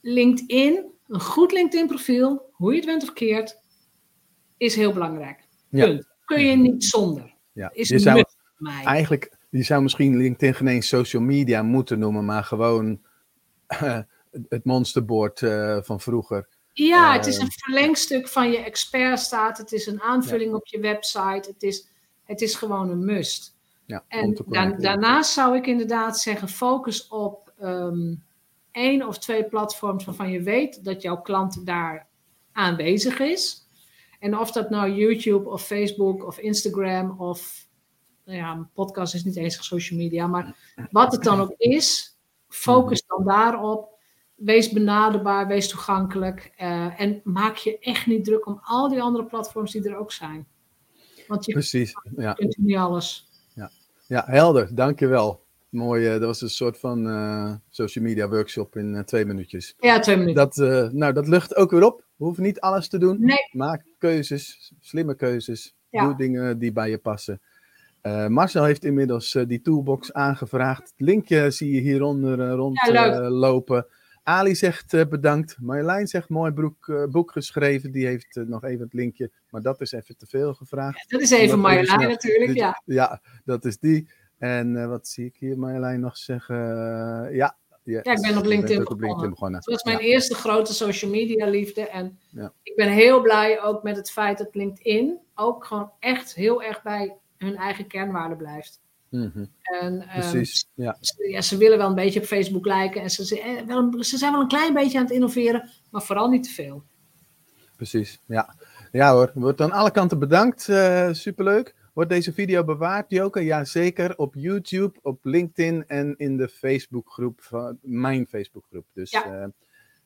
LinkedIn, een goed LinkedIn-profiel, hoe je het bent of keert, is heel belangrijk. Ja. Kun je niet zonder. Ja. Is je zou, mij. Eigenlijk, je zou misschien LinkedIn geen eens social media moeten noemen, maar gewoon uh, het monsterboard uh, van vroeger. Ja, het is een verlengstuk van je expertstaat. Het is een aanvulling ja. op je website. Het is, het is gewoon een must. Ja, en da daarnaast zou ik inderdaad zeggen: focus op um, één of twee platforms waarvan je weet dat jouw klant daar aanwezig is. En of dat nou YouTube of Facebook of Instagram of nou ja, een podcast is niet eens social media, maar wat het dan ook is, focus dan daarop wees benaderbaar, wees toegankelijk. Uh, en maak je echt niet druk om al die andere platforms die er ook zijn. Want je Precies, ja. kunt niet alles. Ja, ja helder, dankjewel. Mooi, uh, dat was een soort van uh, social media workshop in twee minuutjes. Ja, twee minuten. Dat, nou, dat lucht ook weer op. We hoeven niet alles te doen. Nee. Maak keuzes, slimme keuzes. Ja. Doe dingen die bij je passen. Uh, Marcel heeft inmiddels uh, die toolbox aangevraagd. Het linkje zie je hieronder uh, rondlopen. Ja, Ali zegt uh, bedankt. Marjolein zegt mooi broek, uh, boek geschreven. Die heeft uh, nog even het linkje. Maar dat is even te veel gevraagd. Ja, dat is even Marjolein natuurlijk, dit, ja. Ja, dat is die. En wat zie ik hier Marjolein nog zeggen? ja. Yes, ja, ik ben op LinkedIn, ben op LinkedIn begonnen. Dat was mijn ja. eerste grote social media liefde. En ja. ik ben heel blij ook met het feit dat LinkedIn ook gewoon echt heel erg bij hun eigen kernwaarden blijft. Mm -hmm. en, Precies, um, ja. Ze, ja. Ze willen wel een beetje op Facebook lijken en ze, ze, wel, ze zijn wel een klein beetje aan het innoveren, maar vooral niet te veel. Precies, ja. Ja hoor, wordt aan alle kanten bedankt. Uh, superleuk. Wordt deze video bewaard, Joke? Ja, zeker. Op YouTube, op LinkedIn en in de Facebookgroep, van mijn Facebookgroep. Dus ja.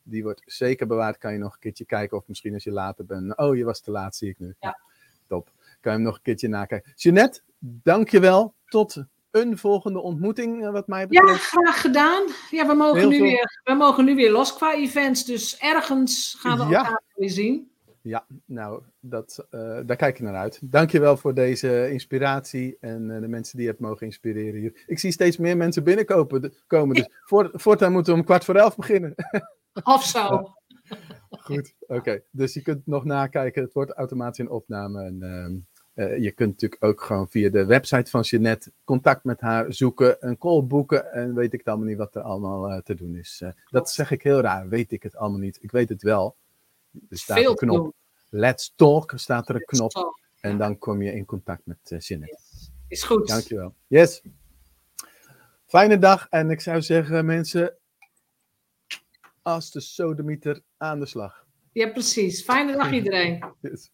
die wordt zeker bewaard. Kan je nog een keertje kijken of misschien als je later bent. Oh, je was te laat, zie ik nu. Ja. Top. Kan je hem nog een keertje nakijken. Jeanette, dankjewel. Tot een volgende ontmoeting, eh, wat mij betreft. Ja, graag gedaan. Ja, we mogen, nu weer, we mogen nu weer los qua events, dus ergens gaan we elkaar weer zien. Ja, nou, dat, uh, daar kijk ik naar uit. Dankjewel voor deze inspiratie en uh, de mensen die je hebt mogen inspireren hier. Ik zie steeds meer mensen binnenkomen, komen, dus voor, voortaan moeten we om kwart voor elf beginnen. Of zo. Goed, oké. Dus je kunt nog nakijken, het wordt automatisch in opname en... Ehm, uh, je kunt natuurlijk ook gewoon via de website van Jeanette contact met haar zoeken, een call boeken en weet ik het allemaal niet wat er allemaal uh, te doen is. Uh, dat zeg ik heel raar, weet ik het allemaal niet. Ik weet het wel. Er staat Veel een knop. Let's talk staat er een Let's knop. Talk. En dan kom je in contact met Jeanette. Yes. Is goed. Dankjewel. Yes. Fijne dag en ik zou zeggen mensen, als de sodemieter aan de slag. Ja, precies. Fijne dag iedereen. Yes.